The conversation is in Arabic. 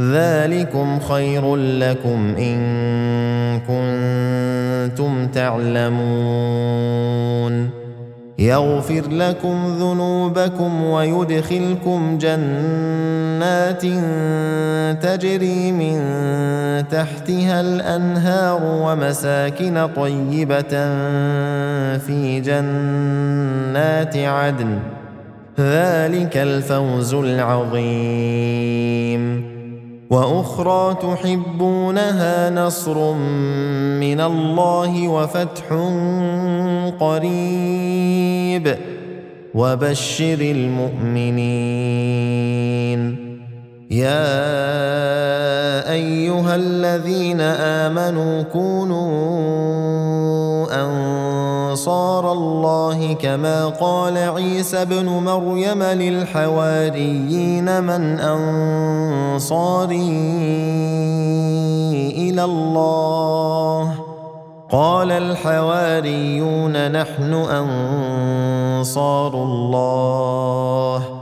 ذلكم خير لكم إن كنتم تعلمون. يغفر لكم ذنوبكم ويدخلكم جنات تجري من تحتها الأنهار ومساكن طيبة في جنات عدن. ذلك الفوز العظيم. وأخرى تحبونها نصر من الله وفتح قريب. وبشر المؤمنين. يا أيها الذين آمنوا كونوا أنصار الله كما قال عيسى ابن مريم للحواريين من أنصاري إلى الله. قال الحواريون نحن أنصار الله.